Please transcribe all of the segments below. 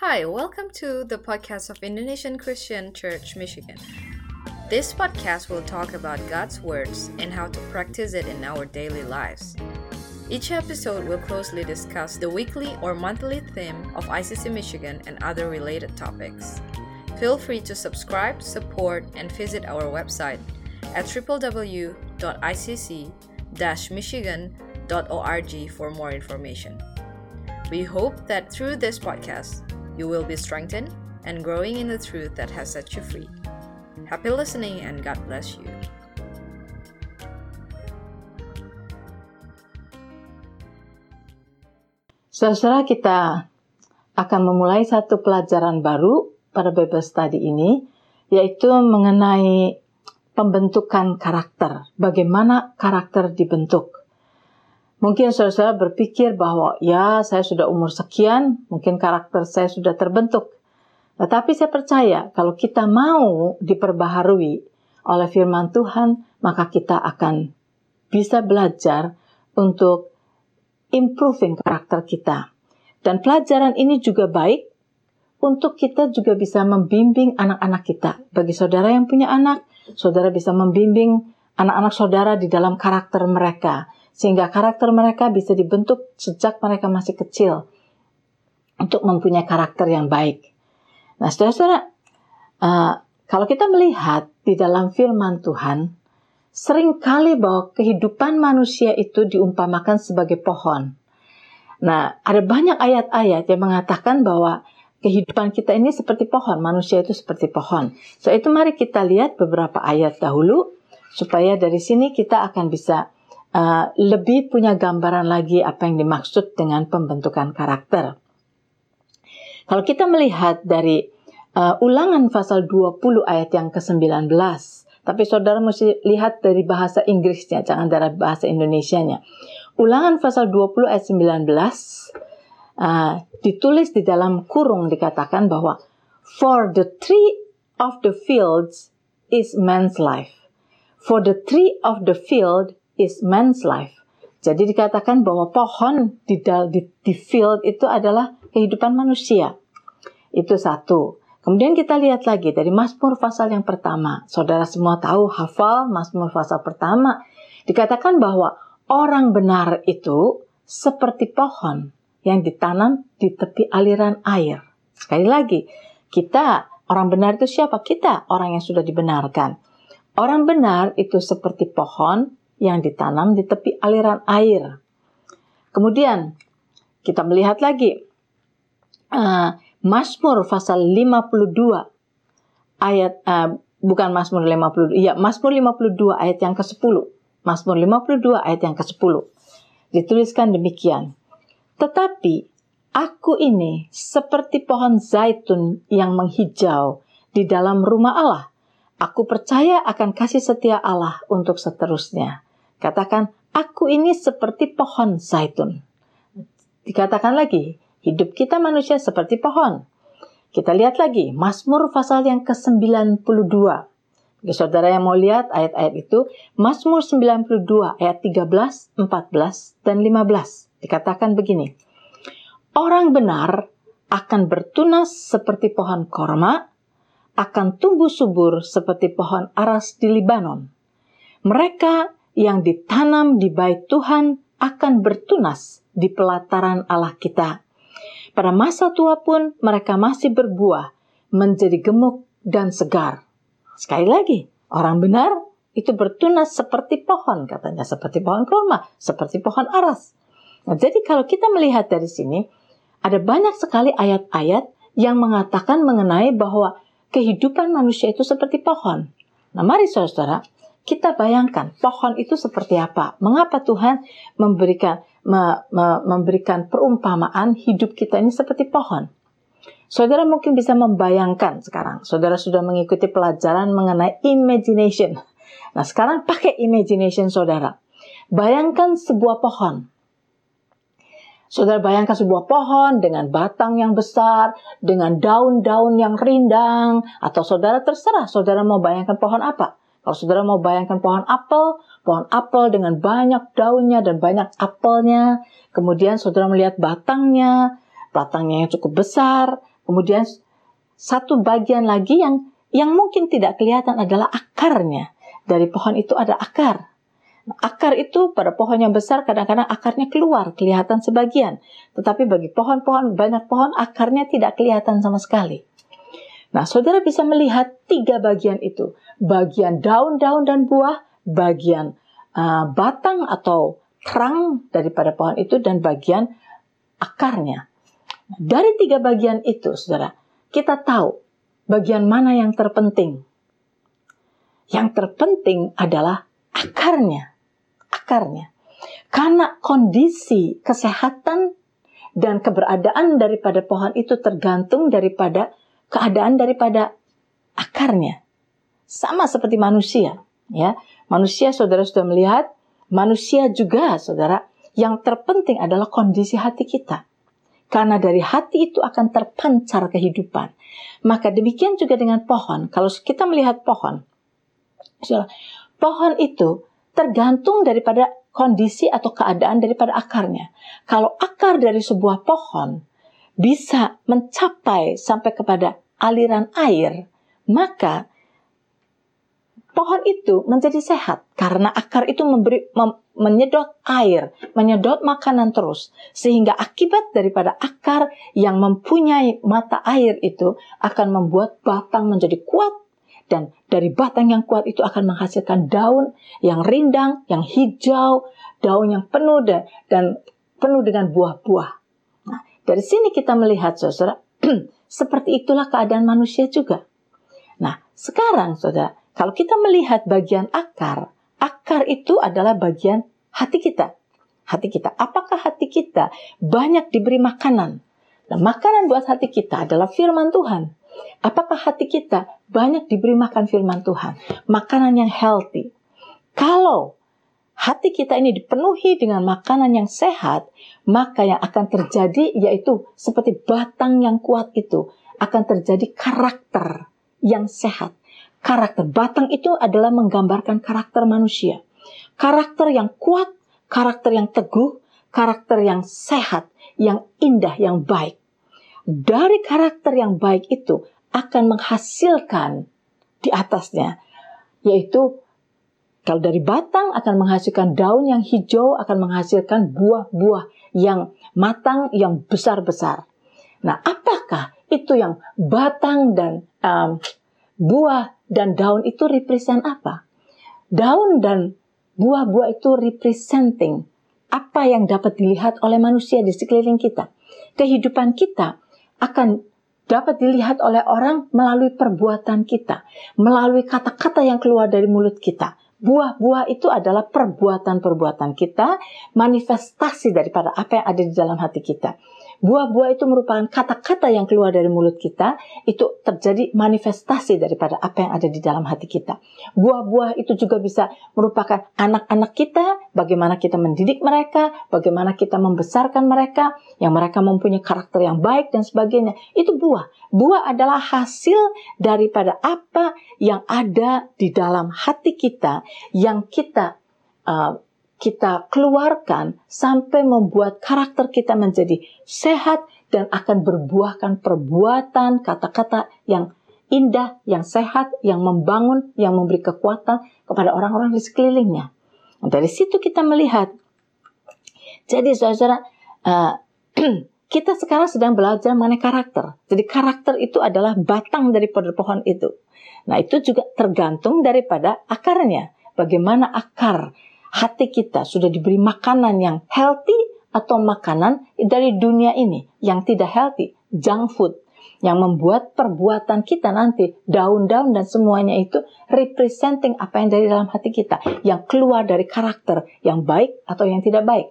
Hi, welcome to the podcast of Indonesian Christian Church Michigan. This podcast will talk about God's words and how to practice it in our daily lives. Each episode will closely discuss the weekly or monthly theme of ICC Michigan and other related topics. Feel free to subscribe, support, and visit our website at www.icc-michigan.org for more information. We hope that through this podcast, you will be strengthened and growing in the truth that has set you free. Happy listening and God bless you. Saudara kita akan memulai satu pelajaran baru pada Bible Study ini, yaitu mengenai pembentukan karakter. Bagaimana karakter dibentuk. Mungkin saudara berpikir bahwa ya saya sudah umur sekian, mungkin karakter saya sudah terbentuk. Tetapi saya percaya kalau kita mau diperbaharui oleh firman Tuhan, maka kita akan bisa belajar untuk improving karakter kita. Dan pelajaran ini juga baik untuk kita juga bisa membimbing anak-anak kita. Bagi saudara yang punya anak, saudara bisa membimbing anak-anak saudara di dalam karakter mereka sehingga karakter mereka bisa dibentuk sejak mereka masih kecil untuk mempunyai karakter yang baik. Nah, saudara-saudara, uh, kalau kita melihat di dalam firman Tuhan, sering kali bahwa kehidupan manusia itu diumpamakan sebagai pohon. Nah, ada banyak ayat-ayat yang mengatakan bahwa kehidupan kita ini seperti pohon, manusia itu seperti pohon. So itu mari kita lihat beberapa ayat dahulu supaya dari sini kita akan bisa uh, lebih punya gambaran lagi apa yang dimaksud dengan pembentukan karakter. Kalau kita melihat dari uh, ulangan pasal 20 ayat yang ke-19, tapi saudara mesti lihat dari bahasa Inggrisnya, jangan dari bahasa Indonesianya. Ulangan pasal 20 ayat 19 uh, ditulis di dalam kurung dikatakan bahwa For the tree of the fields is man's life. For the tree of the field is man's life. Jadi dikatakan bahwa pohon di, di, di field itu adalah kehidupan manusia. Itu satu. Kemudian kita lihat lagi dari Mazmur pasal yang pertama. Saudara semua tahu hafal Mazmur pasal pertama. Dikatakan bahwa orang benar itu seperti pohon yang ditanam di tepi aliran air. Sekali lagi, kita orang benar itu siapa? Kita orang yang sudah dibenarkan. Orang benar itu seperti pohon yang ditanam di tepi aliran air. Kemudian kita melihat lagi uh, Mazmur pasal 52 ayat uh, bukan Mazmur 52 ya Mazmur 52 ayat yang ke-10. Mazmur 52 ayat yang ke-10. Dituliskan demikian. Tetapi aku ini seperti pohon zaitun yang menghijau di dalam rumah Allah. Aku percaya akan kasih setia Allah untuk seterusnya. Katakan, aku ini seperti pohon zaitun. Dikatakan lagi, hidup kita manusia seperti pohon. Kita lihat lagi, Mazmur pasal yang ke-92. Bagi saudara yang mau lihat ayat-ayat itu, Mazmur 92 ayat 13, 14, dan 15. Dikatakan begini, Orang benar akan bertunas seperti pohon korma, akan tumbuh subur seperti pohon aras di Libanon. Mereka yang ditanam di bait Tuhan akan bertunas di pelataran Allah kita. Pada masa tua pun mereka masih berbuah, menjadi gemuk dan segar. Sekali lagi, orang benar itu bertunas seperti pohon, katanya seperti pohon kurma, seperti pohon aras. Nah, jadi kalau kita melihat dari sini, ada banyak sekali ayat-ayat yang mengatakan mengenai bahwa kehidupan manusia itu seperti pohon. Nah, mari saudara, kita bayangkan pohon itu seperti apa. Mengapa Tuhan memberikan me, me, memberikan perumpamaan hidup kita ini seperti pohon? Saudara mungkin bisa membayangkan sekarang. Saudara sudah mengikuti pelajaran mengenai imagination. Nah, sekarang pakai imagination saudara. Bayangkan sebuah pohon. Saudara bayangkan sebuah pohon dengan batang yang besar, dengan daun-daun yang rindang, atau saudara terserah saudara mau bayangkan pohon apa. Kalau saudara mau bayangkan pohon apel, pohon apel dengan banyak daunnya dan banyak apelnya, kemudian saudara melihat batangnya, batangnya yang cukup besar, Kemudian satu bagian lagi yang yang mungkin tidak kelihatan adalah akarnya. Dari pohon itu ada akar. Akar itu pada pohon yang besar kadang-kadang akarnya keluar, kelihatan sebagian. Tetapi bagi pohon-pohon, banyak pohon akarnya tidak kelihatan sama sekali. Nah, saudara bisa melihat tiga bagian itu. Bagian daun-daun dan buah, bagian uh, batang atau kerang daripada pohon itu, dan bagian akarnya. Dari tiga bagian itu, saudara, kita tahu bagian mana yang terpenting. Yang terpenting adalah akarnya akarnya. Karena kondisi kesehatan dan keberadaan daripada pohon itu tergantung daripada keadaan daripada akarnya. Sama seperti manusia, ya. Manusia saudara sudah melihat, manusia juga saudara, yang terpenting adalah kondisi hati kita. Karena dari hati itu akan terpancar kehidupan. Maka demikian juga dengan pohon. Kalau kita melihat pohon, pohon itu tergantung daripada kondisi atau keadaan daripada akarnya. Kalau akar dari sebuah pohon bisa mencapai sampai kepada aliran air, maka pohon itu menjadi sehat karena akar itu memberi mem, menyedot air, menyedot makanan terus sehingga akibat daripada akar yang mempunyai mata air itu akan membuat batang menjadi kuat dan dari batang yang kuat itu akan menghasilkan daun yang rindang, yang hijau, daun yang penuh dan, dan penuh dengan buah-buah. Dari sini kita melihat saudara, seperti itulah keadaan manusia juga. Nah, sekarang saudara, kalau kita melihat bagian akar, akar itu adalah bagian hati kita. Hati kita, apakah hati kita banyak diberi makanan? Nah, makanan buat hati kita adalah firman Tuhan. Apakah hati kita banyak diberi makan firman Tuhan? Makanan yang healthy. Kalau hati kita ini dipenuhi dengan makanan yang sehat, maka yang akan terjadi yaitu seperti batang yang kuat itu akan terjadi karakter yang sehat. Karakter batang itu adalah menggambarkan karakter manusia. Karakter yang kuat, karakter yang teguh, karakter yang sehat, yang indah, yang baik dari karakter yang baik itu akan menghasilkan di atasnya, yaitu kalau dari batang akan menghasilkan daun yang hijau, akan menghasilkan buah-buah yang matang, yang besar-besar. Nah, apakah itu yang batang dan um, buah dan daun itu represent apa? Daun dan buah-buah itu representing apa yang dapat dilihat oleh manusia di sekeliling kita. Kehidupan kita akan dapat dilihat oleh orang melalui perbuatan kita, melalui kata-kata yang keluar dari mulut kita. Buah-buah itu adalah perbuatan-perbuatan kita, manifestasi daripada apa yang ada di dalam hati kita. Buah-buah itu merupakan kata-kata yang keluar dari mulut kita, itu terjadi manifestasi daripada apa yang ada di dalam hati kita. Buah-buah itu juga bisa merupakan anak-anak kita, bagaimana kita mendidik mereka, bagaimana kita membesarkan mereka, yang mereka mempunyai karakter yang baik dan sebagainya. Itu buah. Buah adalah hasil daripada apa yang ada di dalam hati kita, yang kita uh, kita keluarkan sampai membuat karakter kita menjadi sehat dan akan berbuahkan perbuatan, kata-kata yang indah, yang sehat, yang membangun, yang memberi kekuatan kepada orang-orang di sekelilingnya. Dan dari situ kita melihat. Jadi saudara, uh, kita sekarang sedang belajar mengenai karakter. Jadi karakter itu adalah batang dari pohon itu. Nah itu juga tergantung daripada akarnya. Bagaimana akar hati kita sudah diberi makanan yang healthy atau makanan dari dunia ini yang tidak healthy, junk food, yang membuat perbuatan kita nanti daun-daun dan semuanya itu representing apa yang dari dalam hati kita, yang keluar dari karakter yang baik atau yang tidak baik.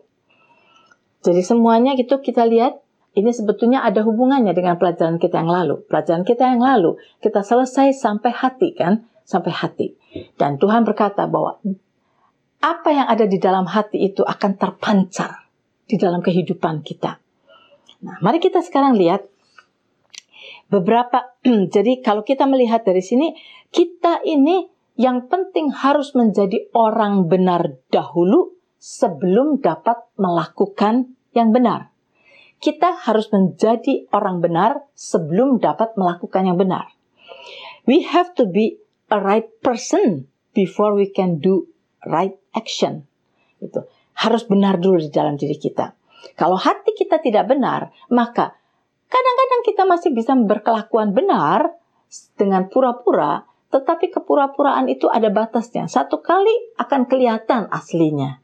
Jadi semuanya gitu kita lihat ini sebetulnya ada hubungannya dengan pelajaran kita yang lalu. Pelajaran kita yang lalu kita selesai sampai hati kan, sampai hati. Dan Tuhan berkata bahwa apa yang ada di dalam hati itu akan terpancar di dalam kehidupan kita. Nah, mari kita sekarang lihat beberapa. jadi kalau kita melihat dari sini, kita ini yang penting harus menjadi orang benar dahulu sebelum dapat melakukan yang benar. kita harus menjadi orang benar sebelum dapat melakukan yang benar. We have to be a right person before we can do right action. Itu harus benar dulu di dalam diri kita. Kalau hati kita tidak benar, maka kadang-kadang kita masih bisa berkelakuan benar dengan pura-pura, tetapi kepura-puraan itu ada batasnya. Satu kali akan kelihatan aslinya.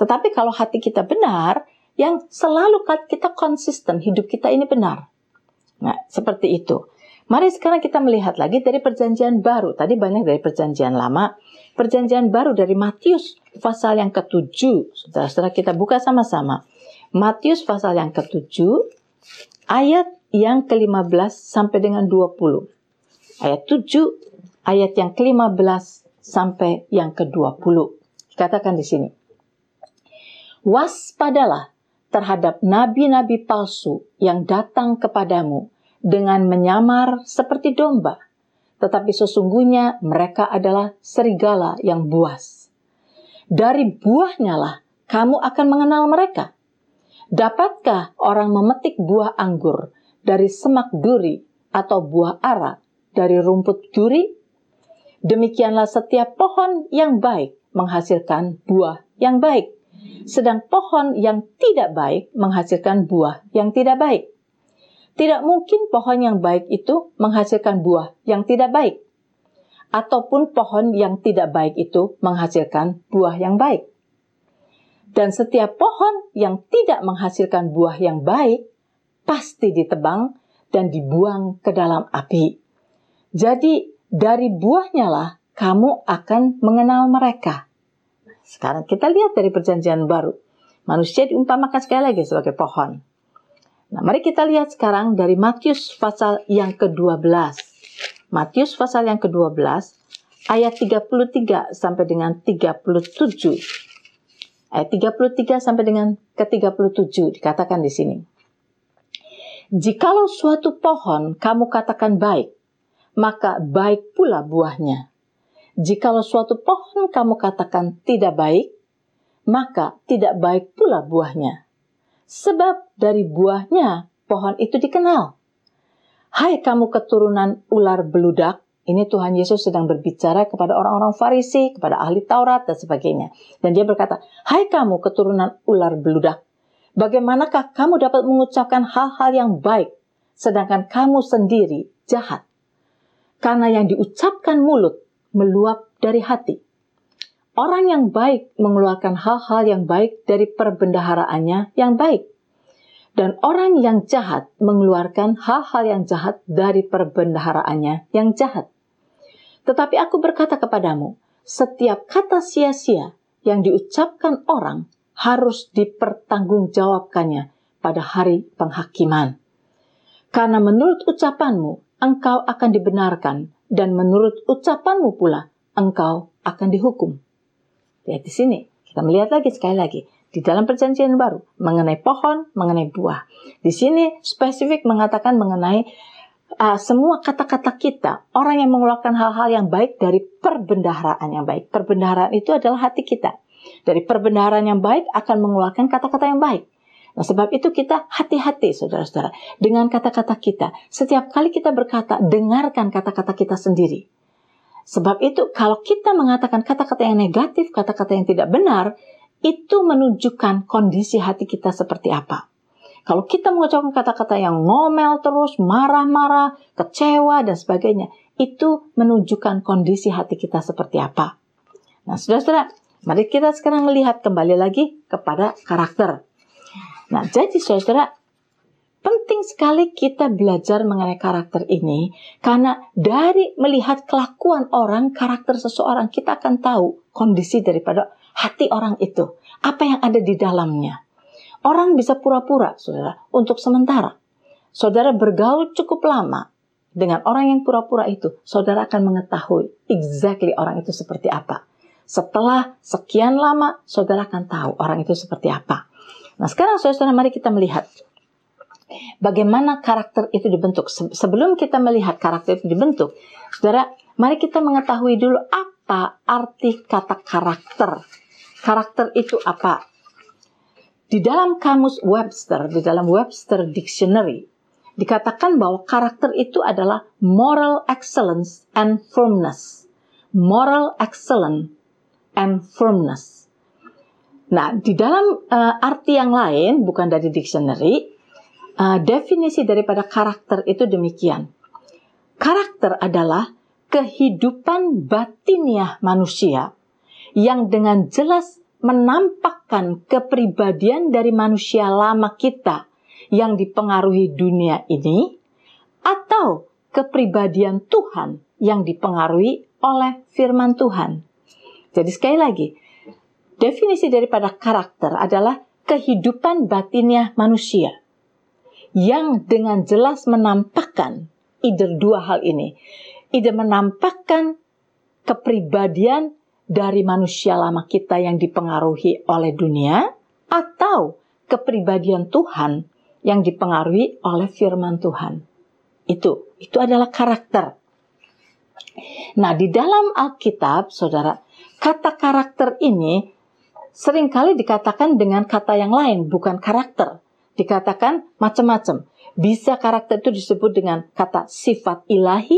Tetapi kalau hati kita benar, yang selalu kita konsisten, hidup kita ini benar. Nah, seperti itu. Mari sekarang kita melihat lagi dari perjanjian baru. Tadi banyak dari perjanjian lama. Perjanjian baru dari Matius pasal yang ketujuh. Saudara-saudara kita buka sama-sama. Matius pasal yang ketujuh, ayat yang ke-15 sampai dengan 20. Ayat 7, ayat yang ke-15 sampai yang ke-20. Katakan di sini. Waspadalah terhadap nabi-nabi palsu yang datang kepadamu dengan menyamar seperti domba, tetapi sesungguhnya mereka adalah serigala yang buas. Dari buahnya lah kamu akan mengenal mereka. Dapatkah orang memetik buah anggur dari semak duri atau buah ara dari rumput duri? Demikianlah setiap pohon yang baik menghasilkan buah yang baik sedang pohon yang tidak baik menghasilkan buah yang tidak baik. Tidak mungkin pohon yang baik itu menghasilkan buah yang tidak baik, ataupun pohon yang tidak baik itu menghasilkan buah yang baik. Dan setiap pohon yang tidak menghasilkan buah yang baik pasti ditebang dan dibuang ke dalam api. Jadi, dari buahnya lah kamu akan mengenal mereka. Sekarang kita lihat dari perjanjian baru. Manusia diumpamakan sekali lagi sebagai pohon. Nah, mari kita lihat sekarang dari Matius pasal yang ke-12. Matius pasal yang ke-12 ayat 33 sampai dengan 37. Ayat 33 sampai dengan ke-37 dikatakan di sini. Jikalau suatu pohon kamu katakan baik, maka baik pula buahnya. Jikalau suatu pohon kamu katakan tidak baik, maka tidak baik pula buahnya. Sebab dari buahnya pohon itu dikenal. Hai kamu keturunan ular beludak, ini Tuhan Yesus sedang berbicara kepada orang-orang Farisi, kepada ahli Taurat, dan sebagainya. Dan dia berkata, Hai kamu keturunan ular beludak, bagaimanakah kamu dapat mengucapkan hal-hal yang baik, sedangkan kamu sendiri jahat? Karena yang diucapkan mulut meluap dari hati. Orang yang baik mengeluarkan hal-hal yang baik dari perbendaharaannya yang baik. Dan orang yang jahat mengeluarkan hal-hal yang jahat dari perbendaharaannya yang jahat. Tetapi aku berkata kepadamu, setiap kata sia-sia yang diucapkan orang harus dipertanggungjawabkannya pada hari penghakiman. Karena menurut ucapanmu, engkau akan dibenarkan dan menurut ucapanmu pula engkau akan dihukum. Lihat di sini, kita melihat lagi sekali lagi di dalam perjanjian baru mengenai pohon, mengenai buah. Di sini spesifik mengatakan mengenai uh, semua kata-kata kita, orang yang mengeluarkan hal-hal yang baik dari perbendaharaan yang baik. Perbendaharaan itu adalah hati kita. Dari perbendaharaan yang baik akan mengeluarkan kata-kata yang baik. Nah, sebab itu kita hati-hati, saudara-saudara, dengan kata-kata kita. Setiap kali kita berkata, dengarkan kata-kata kita sendiri. Sebab itu, kalau kita mengatakan kata-kata yang negatif, kata-kata yang tidak benar, itu menunjukkan kondisi hati kita seperti apa. Kalau kita mengucapkan kata-kata yang ngomel terus, marah-marah, kecewa, dan sebagainya, itu menunjukkan kondisi hati kita seperti apa. Nah, saudara-saudara, mari kita sekarang melihat kembali lagi kepada karakter. Nah, jadi saudara, penting sekali kita belajar mengenai karakter ini karena dari melihat kelakuan orang, karakter seseorang, kita akan tahu kondisi daripada hati orang itu, apa yang ada di dalamnya. Orang bisa pura-pura, saudara, untuk sementara. Saudara bergaul cukup lama dengan orang yang pura-pura itu, saudara akan mengetahui exactly orang itu seperti apa. Setelah sekian lama, saudara akan tahu orang itu seperti apa. Nah sekarang saudara mari kita melihat bagaimana karakter itu dibentuk. Sebelum kita melihat karakter itu dibentuk, saudara, mari kita mengetahui dulu apa arti kata karakter. Karakter itu apa? Di dalam kamus Webster, di dalam Webster Dictionary, dikatakan bahwa karakter itu adalah moral excellence and firmness. Moral excellence and firmness. Nah, di dalam uh, arti yang lain, bukan dari dictionary, uh, definisi daripada karakter itu demikian. Karakter adalah kehidupan batiniah manusia yang dengan jelas menampakkan kepribadian dari manusia lama kita yang dipengaruhi dunia ini atau kepribadian Tuhan yang dipengaruhi oleh firman Tuhan. Jadi sekali lagi, definisi daripada karakter adalah kehidupan batinnya manusia yang dengan jelas menampakkan either dua hal ini. Either menampakkan kepribadian dari manusia lama kita yang dipengaruhi oleh dunia atau kepribadian Tuhan yang dipengaruhi oleh firman Tuhan. Itu, itu adalah karakter. Nah, di dalam Alkitab, Saudara, kata karakter ini sering kali dikatakan dengan kata yang lain, bukan karakter. Dikatakan macam-macam. Bisa karakter itu disebut dengan kata sifat ilahi,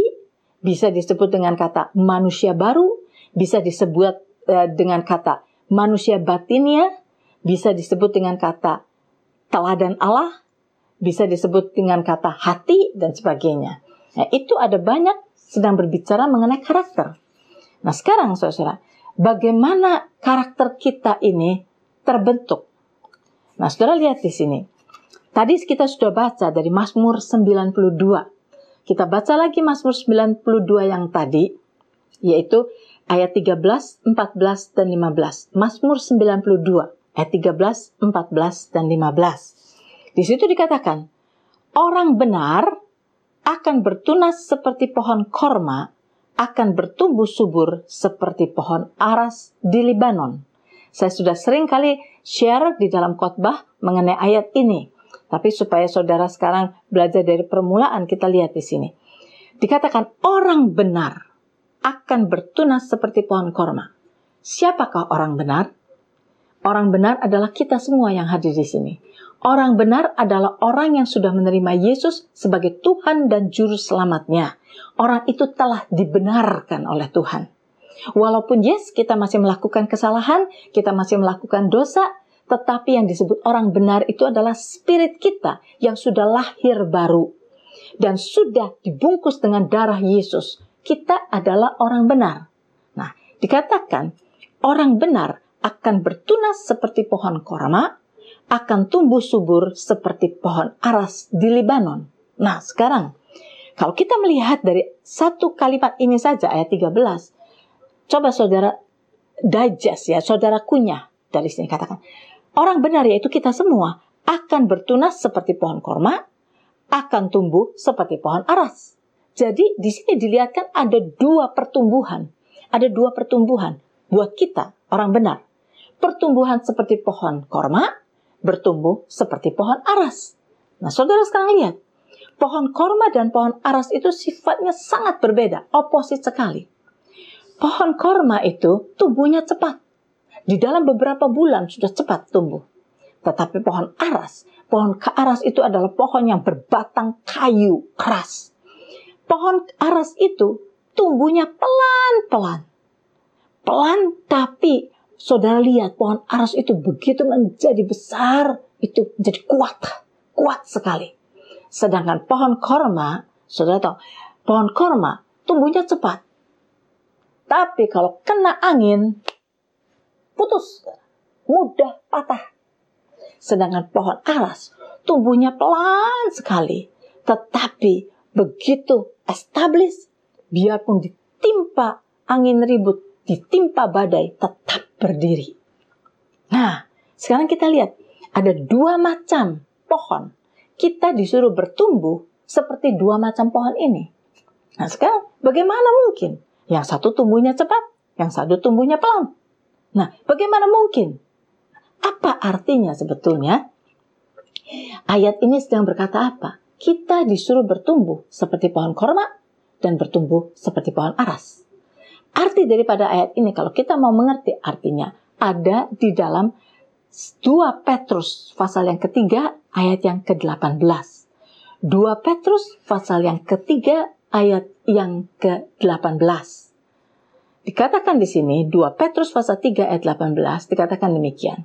bisa disebut dengan kata manusia baru, bisa disebut uh, dengan kata manusia batinnya, bisa disebut dengan kata teladan Allah, bisa disebut dengan kata hati dan sebagainya. Nah, itu ada banyak sedang berbicara mengenai karakter. Nah, sekarang Saudara, bagaimana karakter kita ini terbentuk? Nah, Saudara lihat di sini. Tadi kita sudah baca dari Mazmur 92. Kita baca lagi Mazmur 92 yang tadi, yaitu ayat 13, 14, dan 15. Mazmur 92 ayat 13, 14, dan 15. Di situ dikatakan, orang benar akan bertunas seperti pohon korma, akan bertumbuh subur seperti pohon aras di Libanon. Saya sudah sering kali share di dalam khotbah mengenai ayat ini. Tapi supaya saudara sekarang belajar dari permulaan, kita lihat di sini. Dikatakan orang benar akan bertunas seperti pohon korma. Siapakah orang benar? Orang benar adalah kita semua yang hadir di sini. Orang benar adalah orang yang sudah menerima Yesus sebagai Tuhan dan Juru Selamatnya. Orang itu telah dibenarkan oleh Tuhan. Walaupun yes, kita masih melakukan kesalahan, kita masih melakukan dosa, tetapi yang disebut orang benar itu adalah spirit kita yang sudah lahir baru dan sudah dibungkus dengan darah Yesus kita adalah orang benar. Nah, dikatakan orang benar akan bertunas seperti pohon korma, akan tumbuh subur seperti pohon aras di Libanon. Nah, sekarang kalau kita melihat dari satu kalimat ini saja ayat 13, coba saudara digest ya, saudara kunyah dari sini katakan. Orang benar yaitu kita semua akan bertunas seperti pohon korma, akan tumbuh seperti pohon aras. Jadi di sini dilihatkan ada dua pertumbuhan. Ada dua pertumbuhan buat kita, orang benar. Pertumbuhan seperti pohon korma, bertumbuh seperti pohon aras. Nah saudara sekarang lihat, pohon korma dan pohon aras itu sifatnya sangat berbeda, oposit sekali. Pohon korma itu tumbuhnya cepat. Di dalam beberapa bulan sudah cepat tumbuh. Tetapi pohon aras, pohon aras itu adalah pohon yang berbatang kayu keras pohon aras itu tumbuhnya pelan-pelan. Pelan tapi saudara lihat pohon aras itu begitu menjadi besar, itu menjadi kuat, kuat sekali. Sedangkan pohon korma, saudara tahu, pohon korma tumbuhnya cepat. Tapi kalau kena angin, putus, mudah patah. Sedangkan pohon aras tumbuhnya pelan sekali, tetapi begitu establish, biarpun ditimpa angin ribut, ditimpa badai, tetap berdiri. Nah, sekarang kita lihat ada dua macam pohon. Kita disuruh bertumbuh seperti dua macam pohon ini. Nah, sekarang bagaimana mungkin? Yang satu tumbuhnya cepat, yang satu tumbuhnya pelan. Nah, bagaimana mungkin? Apa artinya sebetulnya? Ayat ini sedang berkata apa? kita disuruh bertumbuh seperti pohon korma dan bertumbuh seperti pohon aras. Arti daripada ayat ini kalau kita mau mengerti artinya ada di dalam 2 Petrus pasal yang ketiga ayat yang ke-18. 2 Petrus pasal yang ketiga ayat yang ke-18. Dikatakan di sini 2 Petrus pasal 3 ayat 18 dikatakan demikian.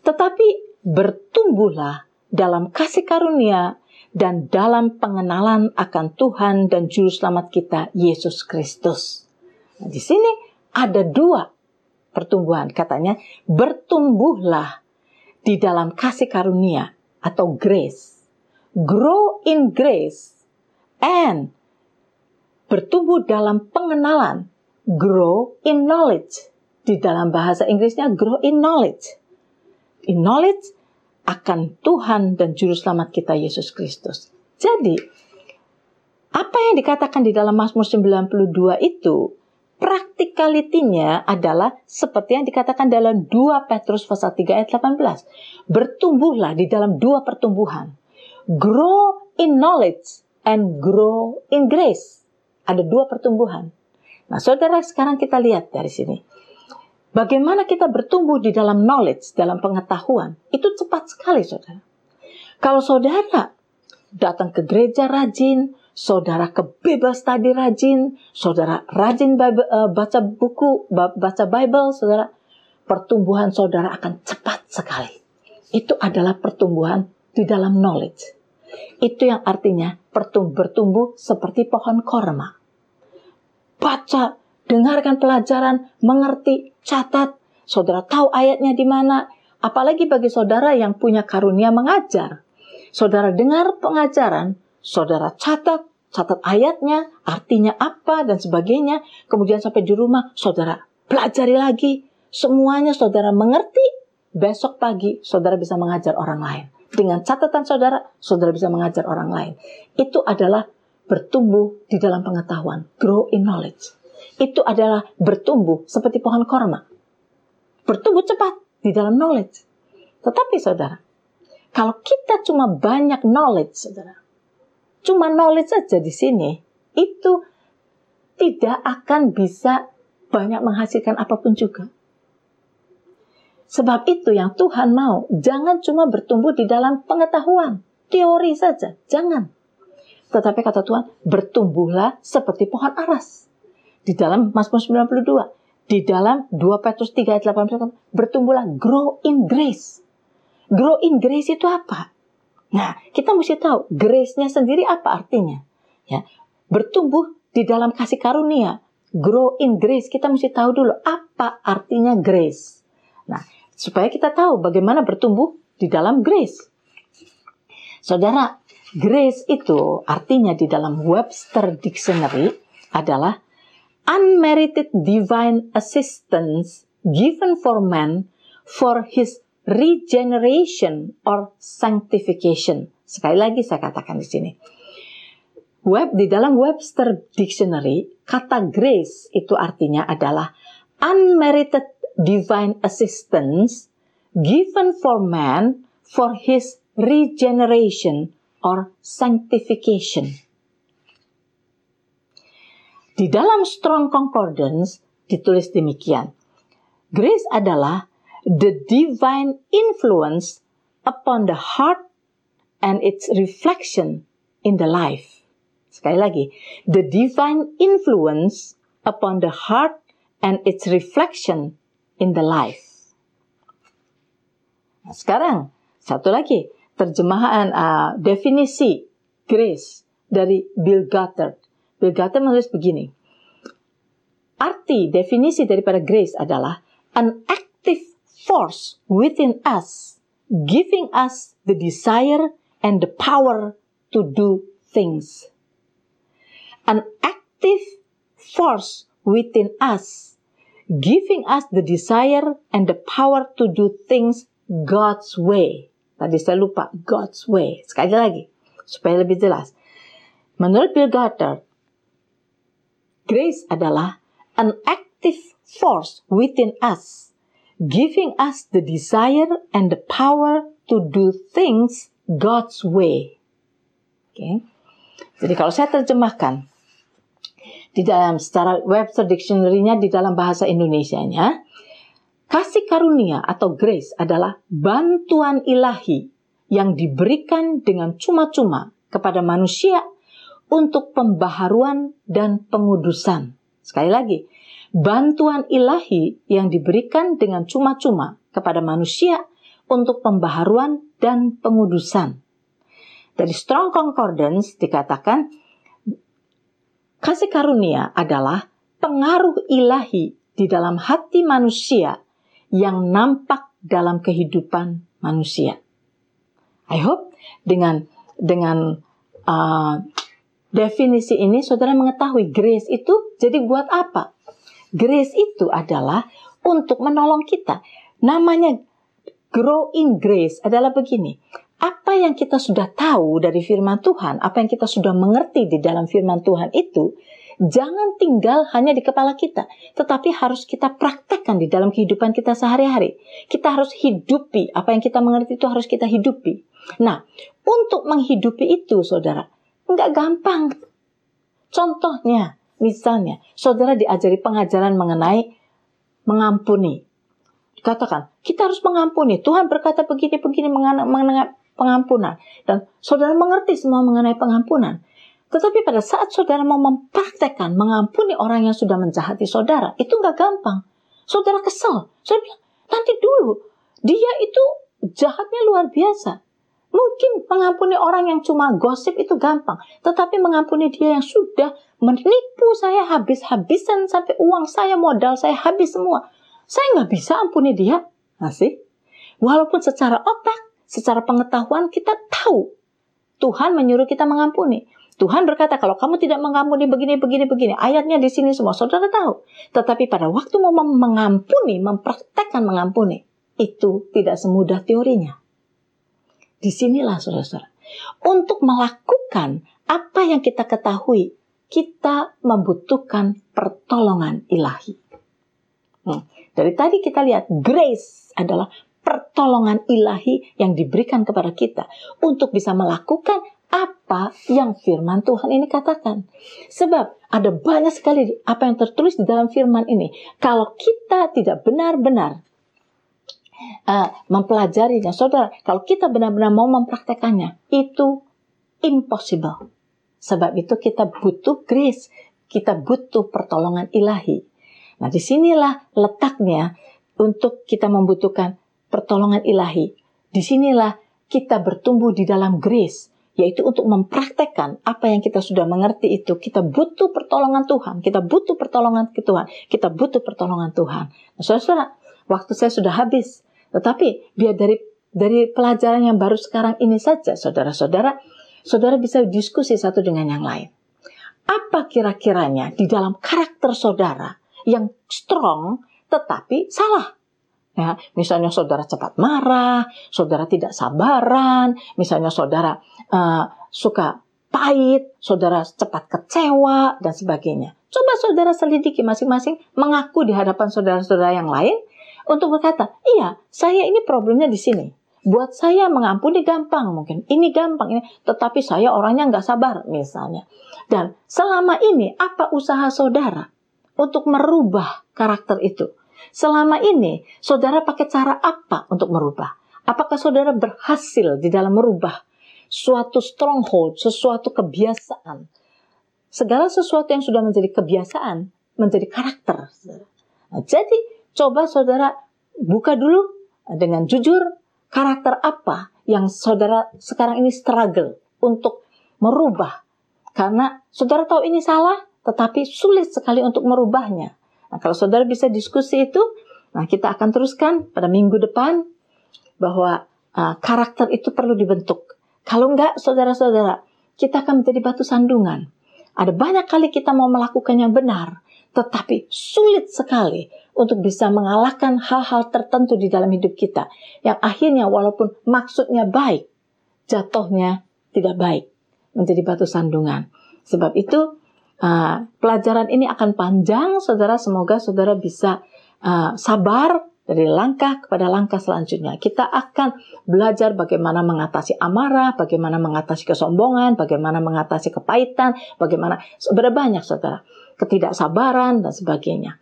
Tetapi bertumbuhlah dalam kasih karunia dan dalam pengenalan akan Tuhan dan juru selamat kita Yesus Kristus. Nah, di sini ada dua pertumbuhan. Katanya, bertumbuhlah di dalam kasih karunia atau grace. Grow in grace and bertumbuh dalam pengenalan. Grow in knowledge. Di dalam bahasa Inggrisnya grow in knowledge. In knowledge akan Tuhan dan Juru Selamat kita Yesus Kristus. Jadi, apa yang dikatakan di dalam Mazmur 92 itu praktikalitinya adalah seperti yang dikatakan dalam 2 Petrus pasal 3 ayat 18. Bertumbuhlah di dalam dua pertumbuhan. Grow in knowledge and grow in grace. Ada dua pertumbuhan. Nah, saudara, sekarang kita lihat dari sini. Bagaimana kita bertumbuh di dalam knowledge, dalam pengetahuan, itu cepat sekali, saudara. Kalau saudara datang ke gereja rajin, saudara kebebas tadi rajin, saudara rajin eh, baca buku, baca Bible, saudara, pertumbuhan saudara akan cepat sekali. Itu adalah pertumbuhan di dalam knowledge. Itu yang artinya bertumbuh seperti pohon korma. Baca, dengarkan pelajaran, mengerti, catat. Saudara tahu ayatnya di mana. Apalagi bagi saudara yang punya karunia mengajar. Saudara dengar pengajaran, saudara catat, catat ayatnya, artinya apa, dan sebagainya. Kemudian sampai di rumah, saudara pelajari lagi. Semuanya saudara mengerti, besok pagi saudara bisa mengajar orang lain. Dengan catatan saudara, saudara bisa mengajar orang lain. Itu adalah bertumbuh di dalam pengetahuan, grow in knowledge. Itu adalah bertumbuh seperti pohon korma. Bertumbuh cepat di dalam knowledge. Tetapi saudara, kalau kita cuma banyak knowledge, saudara, cuma knowledge saja di sini, itu tidak akan bisa banyak menghasilkan apa pun juga. Sebab itu yang Tuhan mau, jangan cuma bertumbuh di dalam pengetahuan, teori saja, jangan. Tetapi kata Tuhan, bertumbuhlah seperti pohon aras. Di dalam Mazmur 92, di dalam 2 Petrus 3 ayat 18, bertumbuhlah, grow in grace. Grow in grace itu apa? Nah, kita mesti tahu grace-nya sendiri apa artinya. Ya, bertumbuh di dalam kasih karunia. Grow in grace. Kita mesti tahu dulu apa artinya grace. Nah, supaya kita tahu bagaimana bertumbuh di dalam grace. Saudara, grace itu artinya di dalam Webster Dictionary adalah unmerited divine assistance given for man for his regeneration or sanctification. Sekali lagi saya katakan di sini. Web di dalam Webster Dictionary, kata grace itu artinya adalah unmerited divine assistance given for man for his regeneration or sanctification. Di dalam Strong Concordance ditulis demikian. Grace adalah the divine influence upon the heart and its reflection in the life. Sekali lagi, the divine influence upon the heart and its reflection in the life. Nah, sekarang satu lagi terjemahan uh, definisi grace dari Bill Gothard. Bill Gothard menulis begini. Arti definisi daripada grace adalah an active force within us, giving us the desire and the power to do things. An active force within us, giving us the desire and the power to do things God's way. Tadi saya lupa, God's way. Sekali lagi, supaya lebih jelas. Menurut Bill Goddard, grace adalah an active force within us, giving us the desire and the power to do things God's way. Okay. Jadi kalau saya terjemahkan di dalam secara Webster Dictionary-nya di dalam bahasa Indonesia-nya, Kasih karunia atau grace adalah bantuan ilahi yang diberikan dengan cuma-cuma kepada manusia untuk pembaharuan dan pengudusan. Sekali lagi, bantuan ilahi yang diberikan dengan cuma-cuma kepada manusia untuk pembaharuan dan pengudusan. Dari Strong Concordance dikatakan, kasih karunia adalah pengaruh ilahi di dalam hati manusia yang nampak dalam kehidupan manusia. I hope dengan dengan uh, definisi ini saudara mengetahui grace itu jadi buat apa? Grace itu adalah untuk menolong kita. Namanya grow in grace adalah begini. Apa yang kita sudah tahu dari firman Tuhan, apa yang kita sudah mengerti di dalam firman Tuhan itu, jangan tinggal hanya di kepala kita, tetapi harus kita praktekkan di dalam kehidupan kita sehari-hari. Kita harus hidupi apa yang kita mengerti itu harus kita hidupi. Nah, untuk menghidupi itu, saudara, nggak gampang. Contohnya, misalnya, saudara diajari pengajaran mengenai mengampuni. Katakan, kita harus mengampuni. Tuhan berkata begini-begini mengenai pengampunan. Dan saudara mengerti semua mengenai pengampunan. Tetapi pada saat saudara mau mempraktekkan mengampuni orang yang sudah menjahati saudara, itu nggak gampang. Saudara kesel. Saudara bilang, nanti dulu, dia itu jahatnya luar biasa. Mungkin mengampuni orang yang cuma gosip itu gampang. Tetapi mengampuni dia yang sudah menipu saya habis-habisan sampai uang saya, modal saya habis semua. Saya nggak bisa ampuni dia. Masih? Walaupun secara otak, secara pengetahuan kita tahu Tuhan menyuruh kita mengampuni. Tuhan berkata kalau kamu tidak mengampuni begini begini begini ayatnya di sini semua saudara tahu. Tetapi pada waktu mau mengampuni mempraktekkan mengampuni itu tidak semudah teorinya. Di sinilah saudara-saudara. Untuk melakukan apa yang kita ketahui kita membutuhkan pertolongan ilahi. Hmm. dari tadi kita lihat grace adalah pertolongan ilahi yang diberikan kepada kita. Untuk bisa melakukan apa yang firman Tuhan ini katakan. Sebab ada banyak sekali apa yang tertulis di dalam firman ini. Kalau kita tidak benar-benar uh, mempelajarinya, saudara, kalau kita benar-benar mau mempraktekannya, itu impossible. Sebab itu kita butuh grace, kita butuh pertolongan ilahi. Nah, di sinilah letaknya untuk kita membutuhkan pertolongan ilahi. Di sinilah kita bertumbuh di dalam grace yaitu untuk mempraktekkan apa yang kita sudah mengerti itu. Kita butuh pertolongan Tuhan, kita butuh pertolongan ke Tuhan, kita butuh pertolongan Tuhan. Nah, saudara, waktu saya sudah habis. Tetapi biar dari dari pelajaran yang baru sekarang ini saja, saudara-saudara, saudara bisa diskusi satu dengan yang lain. Apa kira-kiranya di dalam karakter saudara yang strong tetapi salah? Ya, misalnya saudara cepat marah, saudara tidak sabaran, misalnya saudara uh, suka pahit, saudara cepat kecewa dan sebagainya. Coba saudara selidiki masing-masing mengaku di hadapan saudara-saudara yang lain untuk berkata, iya, saya ini problemnya di sini. Buat saya mengampuni gampang mungkin, ini gampang ini, tetapi saya orangnya nggak sabar misalnya. Dan selama ini apa usaha saudara untuk merubah karakter itu? Selama ini, saudara pakai cara apa untuk merubah? Apakah saudara berhasil di dalam merubah suatu stronghold, sesuatu kebiasaan? Segala sesuatu yang sudah menjadi kebiasaan, menjadi karakter. Nah, jadi, coba saudara buka dulu dengan jujur karakter apa yang saudara sekarang ini struggle untuk merubah. Karena saudara tahu ini salah, tetapi sulit sekali untuk merubahnya. Nah, kalau saudara bisa diskusi itu, nah kita akan teruskan pada minggu depan bahwa uh, karakter itu perlu dibentuk. Kalau enggak, saudara-saudara, kita akan menjadi batu sandungan. Ada banyak kali kita mau melakukan yang benar, tetapi sulit sekali untuk bisa mengalahkan hal-hal tertentu di dalam hidup kita. Yang akhirnya walaupun maksudnya baik, jatuhnya tidak baik. Menjadi batu sandungan. Sebab itu Uh, pelajaran ini akan panjang, saudara. Semoga saudara bisa uh, sabar dari langkah kepada langkah selanjutnya. Kita akan belajar bagaimana mengatasi amarah, bagaimana mengatasi kesombongan, bagaimana mengatasi kepahitan, bagaimana sebenarnya banyak saudara ketidaksabaran dan sebagainya.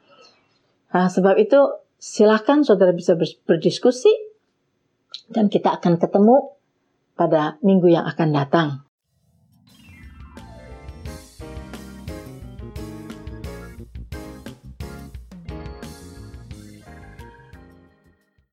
Nah, sebab itu silakan saudara bisa berdiskusi dan kita akan ketemu pada minggu yang akan datang.